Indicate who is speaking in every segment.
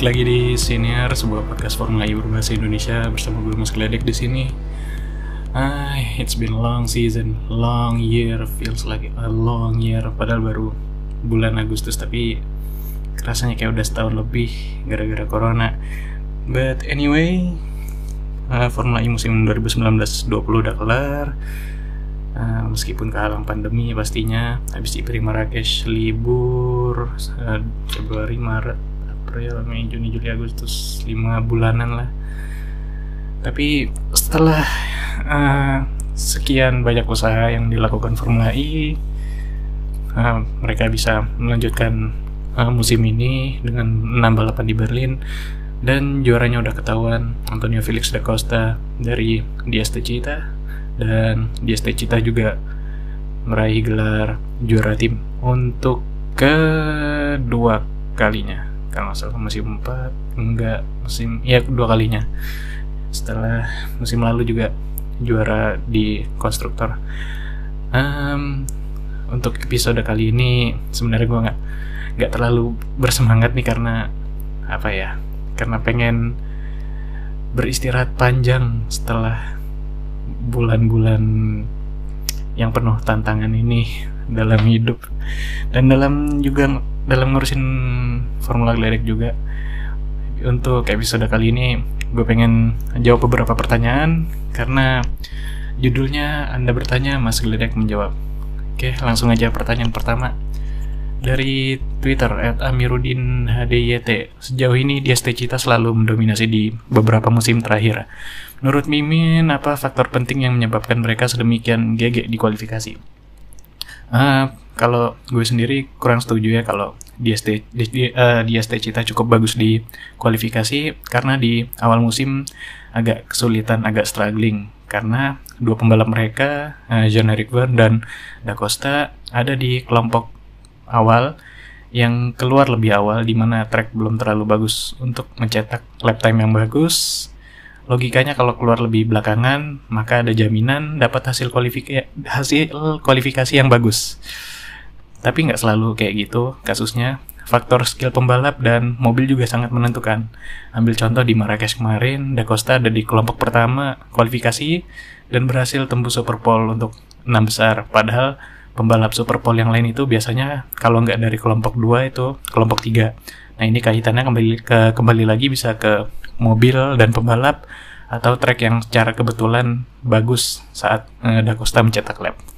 Speaker 1: Balik lagi di Senior, sebuah podcast Formula E berbahasa Indonesia bersama gue Mas Gledek di sini. Ah, it's been long season, long year, feels like a long year. Padahal baru bulan Agustus, tapi rasanya kayak udah setahun lebih gara-gara corona. But anyway, uh, Formula E musim 2019-20 udah kelar. Uh, meskipun kehalang pandemi pastinya habis di Marrakesh libur uh, Februari Maret April Mei Juni Juli Agustus 5 bulanan lah. Tapi setelah uh, sekian banyak usaha yang dilakukan Formula E uh, mereka bisa melanjutkan uh, musim ini dengan 6 balapan di Berlin. Dan juaranya udah ketahuan Antonio Felix da Costa dari Diaz Techeetah dan di ST Cita juga meraih gelar juara tim untuk kedua kalinya kalau salah musim 4 enggak musim ya kedua kalinya. Setelah musim lalu juga juara di konstruktor. Um, untuk episode kali ini sebenarnya gue nggak nggak terlalu bersemangat nih karena apa ya karena pengen beristirahat panjang setelah bulan-bulan yang penuh tantangan ini dalam hidup. Dan dalam juga dalam ngurusin formula geledek juga. Untuk episode kali ini gue pengen jawab beberapa pertanyaan karena judulnya anda bertanya mas geledek menjawab. Oke langsung aja pertanyaan pertama. Dari Twitter at Amiruddin HDYT sejauh ini dia Cita selalu mendominasi di beberapa musim terakhir. Menurut Mimin, apa faktor penting yang menyebabkan mereka sedemikian GG di kualifikasi? Uh, kalau gue sendiri kurang setuju ya kalau DST, di, uh, DST Cita cukup bagus di kualifikasi karena di awal musim agak kesulitan, agak struggling karena dua pembalap mereka, uh, John Eric Verne dan Da Costa ada di kelompok awal yang keluar lebih awal di mana track belum terlalu bagus untuk mencetak lap time yang bagus Logikanya kalau keluar lebih belakangan, maka ada jaminan dapat hasil kualifikasi hasil kualifikasi yang bagus. Tapi nggak selalu kayak gitu kasusnya. Faktor skill pembalap dan mobil juga sangat menentukan. Ambil contoh di Marrakesh kemarin, Da Costa ada di kelompok pertama kualifikasi dan berhasil tembus Super Pole untuk enam besar. Padahal pembalap Super Pole yang lain itu biasanya kalau nggak dari kelompok 2 itu kelompok 3. Nah ini kaitannya kembali ke kembali lagi bisa ke mobil dan pembalap atau trek yang secara kebetulan bagus saat uh, Da Costa mencetak lap.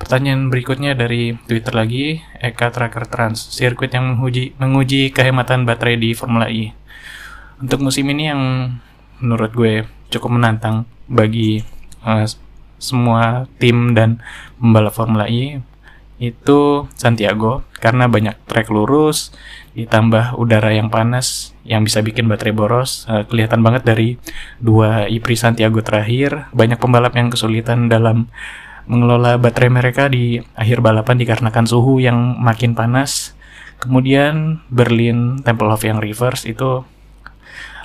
Speaker 1: Pertanyaan berikutnya dari Twitter lagi, Eka Tracker Trans, sirkuit yang menguji, menguji kehematan baterai di Formula E. Untuk musim ini yang menurut gue cukup menantang bagi uh, semua tim dan pembalap Formula E itu Santiago. Karena banyak trek lurus ditambah udara yang panas yang bisa bikin baterai boros. Uh, kelihatan banget dari dua IPRI Santiago terakhir. Banyak pembalap yang kesulitan dalam mengelola baterai mereka di akhir balapan dikarenakan suhu yang makin panas kemudian Berlin Temple of yang reverse itu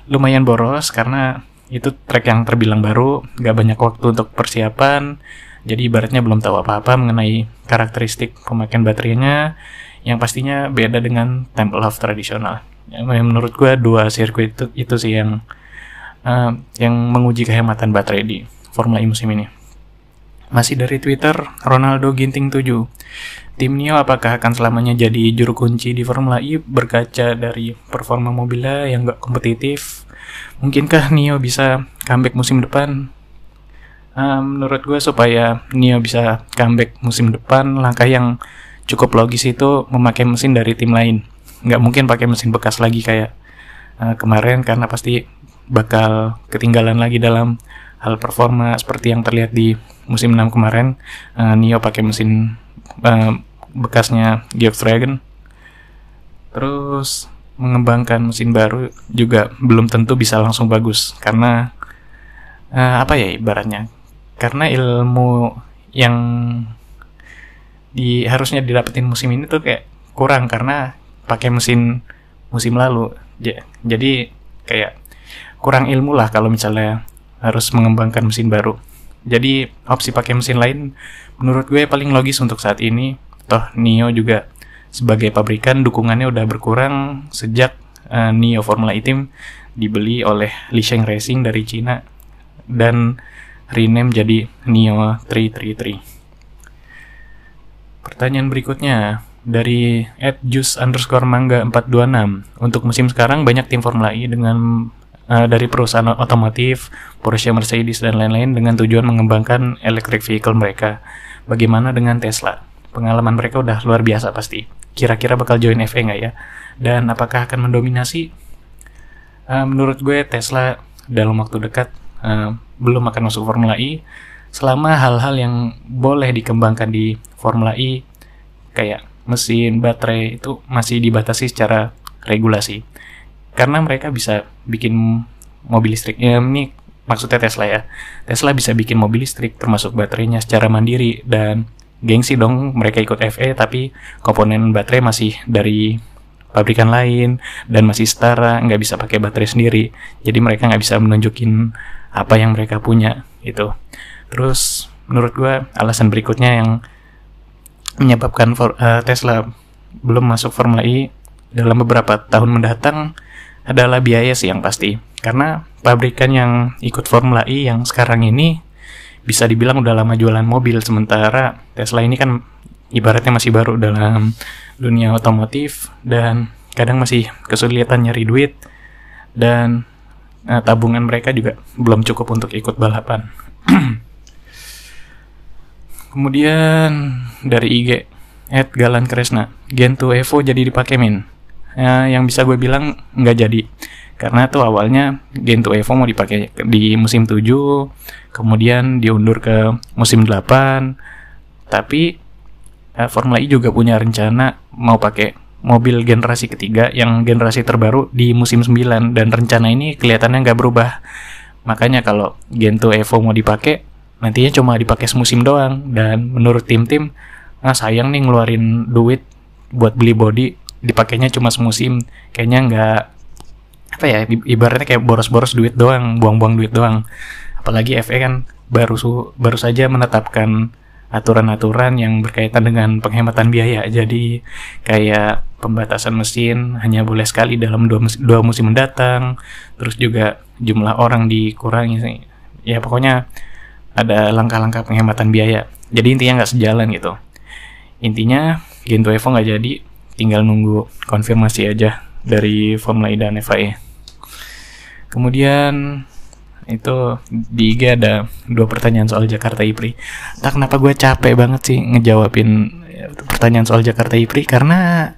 Speaker 1: lumayan boros karena itu trek yang terbilang baru gak banyak waktu untuk persiapan jadi ibaratnya belum tahu apa-apa mengenai karakteristik pemakaian baterainya yang pastinya beda dengan Temple of tradisional. Menurut gue dua sirkuit itu, itu sih yang uh, yang menguji kehematan baterai di Formula E musim ini. Masih dari Twitter, Ronaldo Ginting 7. Tim Nio apakah akan selamanya jadi juru kunci di Formula E berkaca dari performa mobilnya yang gak kompetitif? Mungkinkah Nio bisa comeback musim depan uh, menurut gue supaya Nio bisa comeback musim depan langkah yang cukup logis itu memakai mesin dari tim lain nggak mungkin pakai mesin bekas lagi kayak uh, kemarin karena pasti bakal ketinggalan lagi dalam hal performa seperti yang terlihat di musim 6 kemarin uh, Nio pakai mesin uh, bekasnya Geoff Dragon. Terus mengembangkan mesin baru juga belum tentu bisa langsung bagus karena uh, apa ya ibaratnya? Karena ilmu yang di harusnya didapetin musim ini tuh kayak kurang karena pakai mesin musim lalu. Jadi kayak kurang ilmu lah kalau misalnya harus mengembangkan mesin baru jadi opsi pakai mesin lain menurut gue paling logis untuk saat ini toh Nio juga sebagai pabrikan dukungannya udah berkurang sejak uh, Neo Formula E Team dibeli oleh Li Sheng Racing dari Cina dan rename jadi Neo 333. Pertanyaan berikutnya dari at juice underscore mangga 426 untuk musim sekarang banyak tim Formula E dengan uh, dari perusahaan otomotif Porsche, Mercedes dan lain-lain dengan tujuan mengembangkan electric vehicle mereka. Bagaimana dengan Tesla? Pengalaman mereka udah luar biasa pasti. Kira-kira bakal join FE nggak ya? Dan apakah akan mendominasi? Uh, menurut gue Tesla dalam waktu dekat uh, belum akan masuk Formula E selama hal-hal yang boleh dikembangkan di Formula E kayak mesin, baterai itu masih dibatasi secara regulasi karena mereka bisa bikin mobil listrik ya ini maksudnya Tesla ya. Tesla bisa bikin mobil listrik termasuk baterainya secara mandiri dan gengsi dong mereka ikut FE tapi komponen baterai masih dari pabrikan lain dan masih setara nggak bisa pakai baterai sendiri. Jadi mereka nggak bisa menunjukin apa yang mereka punya itu terus menurut gue alasan berikutnya yang menyebabkan for, uh, Tesla belum masuk Formula E dalam beberapa tahun mendatang adalah biaya sih yang pasti. Karena pabrikan yang ikut Formula E yang sekarang ini bisa dibilang udah lama jualan mobil sementara Tesla ini kan ibaratnya masih baru dalam dunia otomotif dan kadang masih kesulitan nyari duit dan nah, tabungan mereka juga belum cukup untuk ikut balapan. Kemudian dari IG Ed Galan Kresna Gen 2 Evo jadi dipakai min ya, yang bisa gue bilang nggak jadi. Karena tuh awalnya Gento Evo mau dipakai di musim 7 kemudian diundur ke musim 8 tapi eh, Formula E juga punya rencana mau pakai mobil generasi ketiga yang generasi terbaru di musim 9 dan rencana ini kelihatannya nggak berubah. Makanya kalau Gento Evo mau dipakai nantinya cuma dipakai semusim doang. Dan menurut tim-tim nah sayang nih ngeluarin duit buat beli body dipakainya cuma semusim. Kayaknya nggak apa ya ibaratnya kayak boros-boros duit doang buang-buang duit doang. Apalagi FA kan baru su baru saja menetapkan aturan-aturan yang berkaitan dengan penghematan biaya. Jadi kayak pembatasan mesin hanya boleh sekali dalam dua, mus dua musim mendatang. Terus juga jumlah orang dikurangi ya pokoknya ada langkah-langkah penghematan biaya. Jadi intinya nggak sejalan gitu. Intinya Gento Evo nggak jadi tinggal nunggu konfirmasi aja dari Formula E dan FIA. Kemudian itu di IG ada dua pertanyaan soal Jakarta IPRI. Tak kenapa gue capek banget sih ngejawabin ya, pertanyaan soal Jakarta IPRI karena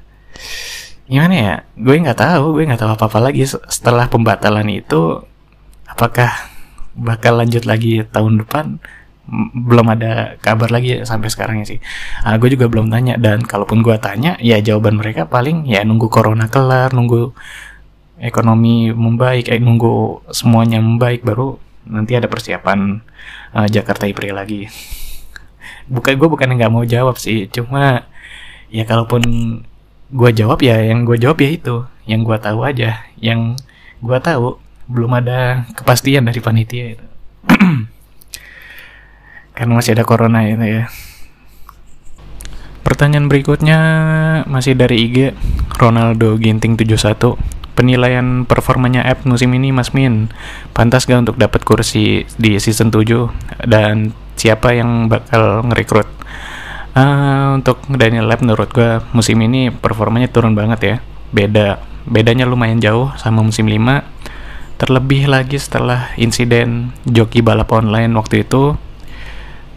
Speaker 1: gimana ya? Gue nggak tahu, gue nggak tahu apa-apa lagi setelah pembatalan itu. Apakah bakal lanjut lagi tahun depan? Belum ada kabar lagi sampai sekarang ya sih. Uh, ah, gue juga belum tanya dan kalaupun gue tanya ya jawaban mereka paling ya nunggu corona kelar, nunggu ekonomi membaik, eh, nunggu semuanya membaik baru nanti ada persiapan uh, Jakarta Ipri lagi. Bukan gue bukan nggak mau jawab sih, cuma ya kalaupun gue jawab ya yang gue jawab ya itu, yang gue tahu aja, yang gue tahu belum ada kepastian dari panitia itu. karena masih ada corona itu ya. Pertanyaan berikutnya masih dari IG Ronaldo Ginting 71 penilaian performanya app musim ini Mas Min pantas gak untuk dapat kursi di season 7 dan siapa yang bakal ngerekrut? Uh, untuk Daniel Lab menurut gue musim ini performanya turun banget ya. Beda bedanya lumayan jauh sama musim 5 terlebih lagi setelah insiden joki balap online waktu itu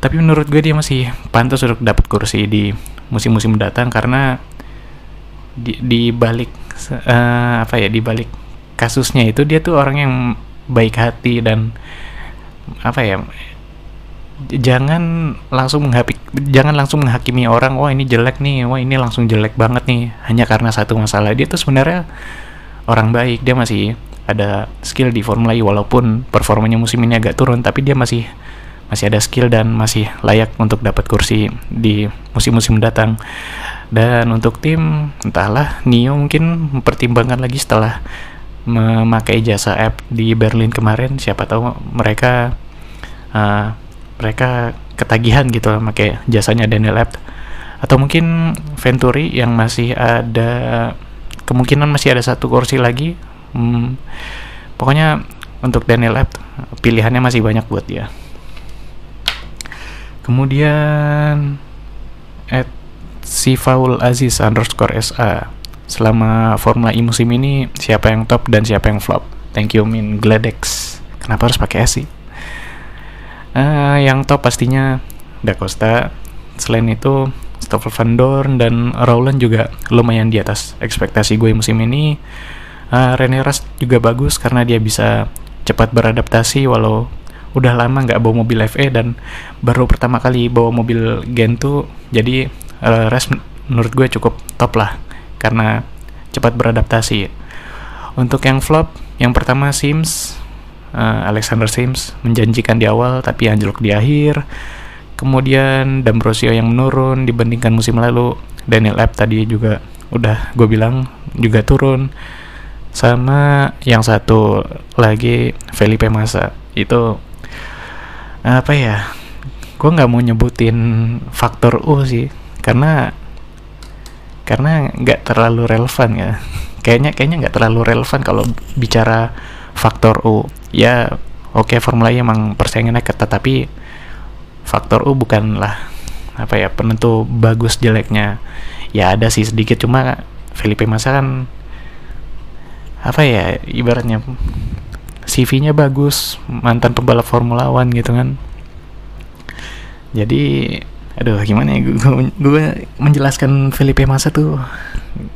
Speaker 1: tapi menurut gue dia masih pantas untuk dapat kursi di musim-musim mendatang karena di, di balik uh, apa ya di balik kasusnya itu dia tuh orang yang baik hati dan apa ya jangan langsung menghakimi jangan langsung menghakimi orang wah ini jelek nih wah ini langsung jelek banget nih hanya karena satu masalah. Dia tuh sebenarnya orang baik dia masih ada skill di Formula E walaupun performanya musim ini agak turun tapi dia masih masih ada skill dan masih layak untuk dapat kursi di musim-musim mendatang. Dan untuk tim, entahlah, Nio mungkin mempertimbangkan lagi setelah memakai jasa app di Berlin kemarin. Siapa tahu mereka uh, mereka ketagihan gitu memakai jasanya Daniel Abt. Atau mungkin Venturi yang masih ada kemungkinan masih ada satu kursi lagi hmm, pokoknya untuk Daniel Abt pilihannya masih banyak buat dia kemudian at Sifaul Aziz underscore SA selama Formula E musim ini siapa yang top dan siapa yang flop? Thank you Min Gladex kenapa harus pakai sih? Uh, yang top pastinya Da Costa. Selain itu Stoffel Van Dorn dan Rowland juga lumayan di atas ekspektasi gue musim ini. Uh, Rene Rast juga bagus karena dia bisa cepat beradaptasi walau udah lama nggak bawa mobil FE dan baru pertama kali bawa mobil Gen 2 jadi uh, Rast menurut gue cukup top lah karena cepat beradaptasi. Untuk yang flop yang pertama Sims uh, Alexander Sims menjanjikan di awal tapi anjlok di akhir. Kemudian D'Ambrosio yang menurun dibandingkan musim lalu Daniel Abt tadi juga udah gue bilang juga turun. Sama yang satu lagi Felipe Massa. Itu apa ya? Gue nggak mau nyebutin faktor U sih karena karena nggak terlalu relevan ya. Kayaknya kayaknya nggak terlalu relevan kalau bicara faktor U. Ya oke okay, Formula E emang persaingannya ketat tapi faktor U bukanlah apa ya penentu bagus jeleknya. Ya ada sih sedikit cuma Felipe Massa kan apa ya ibaratnya CV-nya bagus mantan pembalap Formula One gitu kan. Jadi aduh gimana ya gue menjelaskan Felipe Massa tuh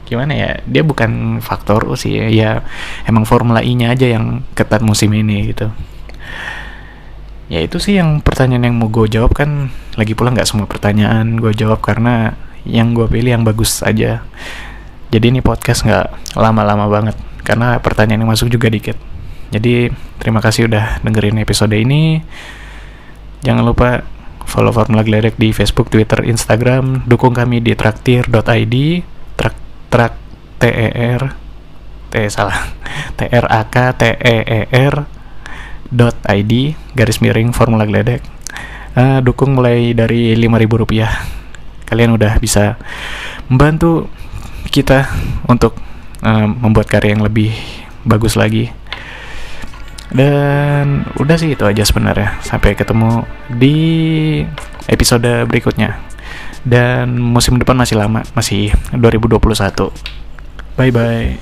Speaker 1: gimana ya dia bukan faktor sih ya emang Formula E nya aja yang ketat musim ini gitu. Ya itu sih yang pertanyaan yang mau gue jawab kan lagi pula nggak semua pertanyaan gue jawab karena yang gue pilih yang bagus aja. Jadi ini podcast nggak lama-lama banget karena pertanyaan yang masuk juga dikit jadi terima kasih udah dengerin episode ini. Jangan lupa follow Formula Gledek di Facebook, Twitter, Instagram. Dukung kami di traktir.id trak trak t e r t salah. T r a k t e e r id garis miring formula gledek uh, dukung mulai dari ribu rupiah. Kalian udah bisa membantu kita untuk uh, membuat karya yang lebih bagus lagi dan udah sih itu aja sebenarnya. Sampai ketemu di episode berikutnya. Dan musim depan masih lama masih 2021 bye bye